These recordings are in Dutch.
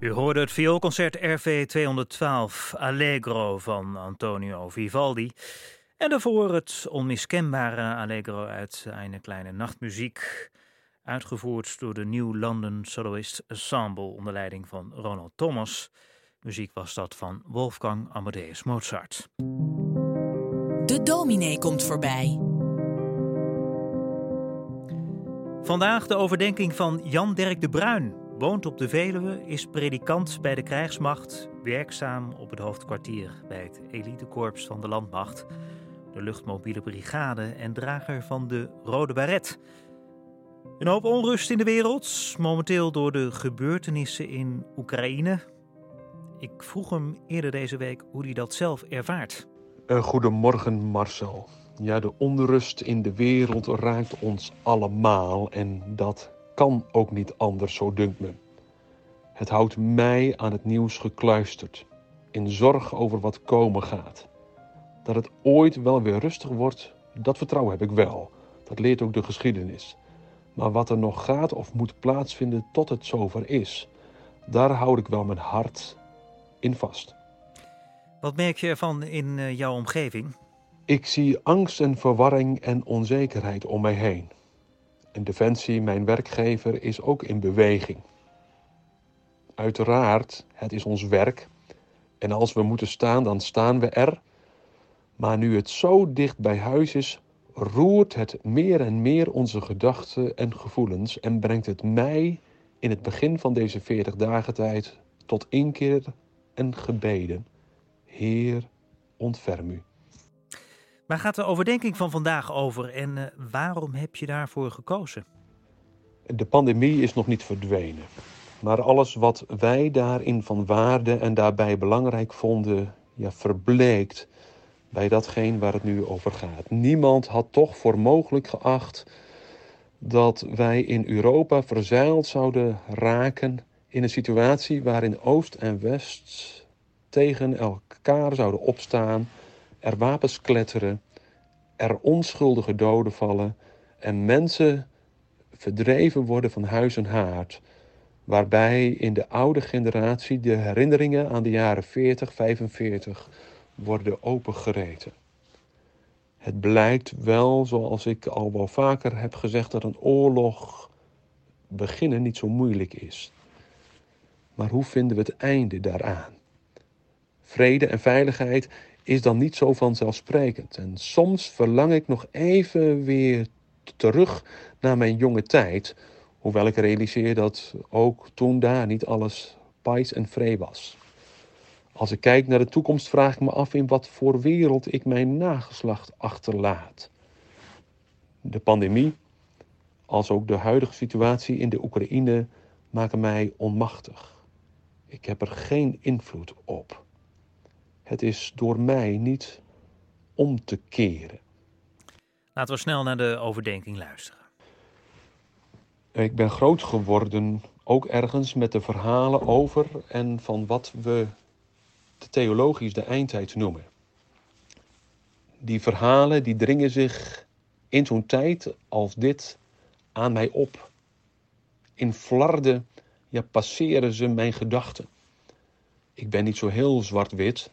U hoorde het vioolconcert RV 212 Allegro van Antonio Vivaldi. En daarvoor het onmiskenbare Allegro uit een kleine nachtmuziek. Uitgevoerd door de New London Soloist Ensemble onder leiding van Ronald Thomas. Muziek was dat van Wolfgang Amadeus Mozart. De dominee komt voorbij. Vandaag de overdenking van Jan Dirk de Bruin. Woont op de Veluwe, is predikant bij de krijgsmacht, werkzaam op het hoofdkwartier bij het elitekorps van de landmacht, de luchtmobiele brigade en drager van de Rode Baret. Een hoop onrust in de wereld, momenteel door de gebeurtenissen in Oekraïne. Ik vroeg hem eerder deze week hoe hij dat zelf ervaart. Uh, goedemorgen Marcel. Ja, de onrust in de wereld raakt ons allemaal en dat kan ook niet anders, zo dunkt me. Het houdt mij aan het nieuws gekluisterd, in zorg over wat komen gaat. Dat het ooit wel weer rustig wordt, dat vertrouwen heb ik wel. Dat leert ook de geschiedenis. Maar wat er nog gaat of moet plaatsvinden tot het zover is, daar houd ik wel mijn hart in vast. Wat merk je ervan in eh, jouw omgeving? Ik zie angst en verwarring en onzekerheid om mij heen. En Defensie, mijn werkgever, is ook in beweging. Uiteraard, het is ons werk. En als we moeten staan, dan staan we er. Maar nu het zo dicht bij huis is, roert het meer en meer onze gedachten en gevoelens en brengt het mij in het begin van deze 40 dagen tijd tot inkeer en gebeden. Heer, ontferm u. Waar gaat de overdenking van vandaag over en uh, waarom heb je daarvoor gekozen? De pandemie is nog niet verdwenen. Maar alles wat wij daarin van waarde en daarbij belangrijk vonden, ja, verbleekt bij datgene waar het nu over gaat. Niemand had toch voor mogelijk geacht dat wij in Europa verzeild zouden raken in een situatie waarin Oost en West tegen elkaar zouden opstaan er wapens kletteren, er onschuldige doden vallen en mensen verdreven worden van huis en haard. Waarbij in de oude generatie de herinneringen aan de jaren 40, 45 worden opengereten. Het blijkt wel, zoals ik al wel vaker heb gezegd, dat een oorlog beginnen niet zo moeilijk is. Maar hoe vinden we het einde daaraan? Vrede en veiligheid is dan niet zo vanzelfsprekend. En soms verlang ik nog even weer terug naar mijn jonge tijd, hoewel ik realiseer dat ook toen daar niet alles pais en vree was. Als ik kijk naar de toekomst, vraag ik me af in wat voor wereld ik mijn nageslacht achterlaat. De pandemie, als ook de huidige situatie in de Oekraïne, maken mij onmachtig. Ik heb er geen invloed op. Het is door mij niet om te keren. Laten we snel naar de overdenking luisteren. Ik ben groot geworden, ook ergens met de verhalen over en van wat we theologisch de eindtijd noemen. Die verhalen die dringen zich in zo'n tijd als dit aan mij op. In flarden ja, passeren ze mijn gedachten. Ik ben niet zo heel zwart-wit,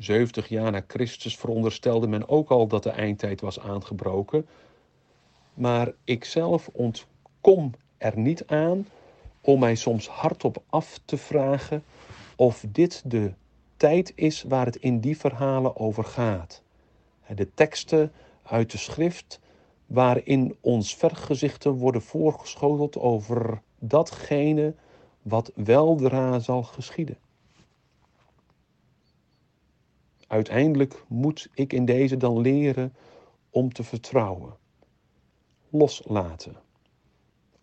70 jaar na Christus veronderstelde men ook al dat de eindtijd was aangebroken. Maar ik zelf ontkom er niet aan om mij soms hardop af te vragen of dit de tijd is waar het in die verhalen over gaat. De teksten uit de schrift waarin ons vergezichten worden voorgeschoteld over datgene wat weldra zal geschieden. Uiteindelijk moet ik in deze dan leren om te vertrouwen, loslaten,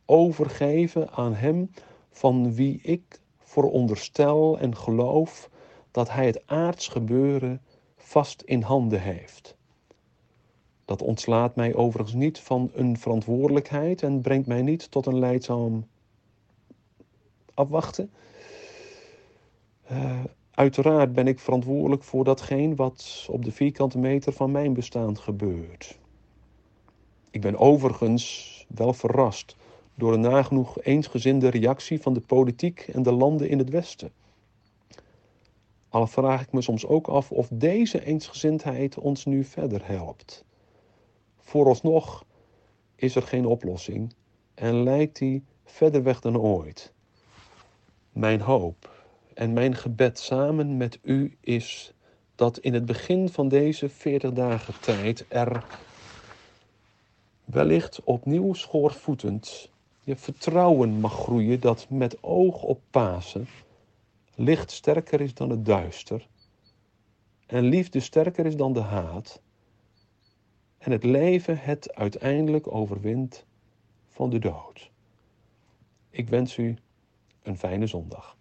overgeven aan Hem van wie ik veronderstel en geloof dat Hij het aards gebeuren vast in handen heeft. Dat ontslaat mij overigens niet van een verantwoordelijkheid en brengt mij niet tot een leidzaam afwachten. Uh, Uiteraard ben ik verantwoordelijk voor datgene wat op de vierkante meter van mijn bestaan gebeurt. Ik ben overigens wel verrast door een nagenoeg eensgezinde reactie van de politiek en de landen in het Westen. Al vraag ik me soms ook af of deze eensgezindheid ons nu verder helpt. Vooralsnog is er geen oplossing en lijkt die verder weg dan ooit. Mijn hoop en mijn gebed samen met u is dat in het begin van deze 40 dagen tijd er wellicht opnieuw schoorvoetend je vertrouwen mag groeien dat met oog op Pasen licht sterker is dan het duister en liefde sterker is dan de haat en het leven het uiteindelijk overwint van de dood. Ik wens u een fijne zondag.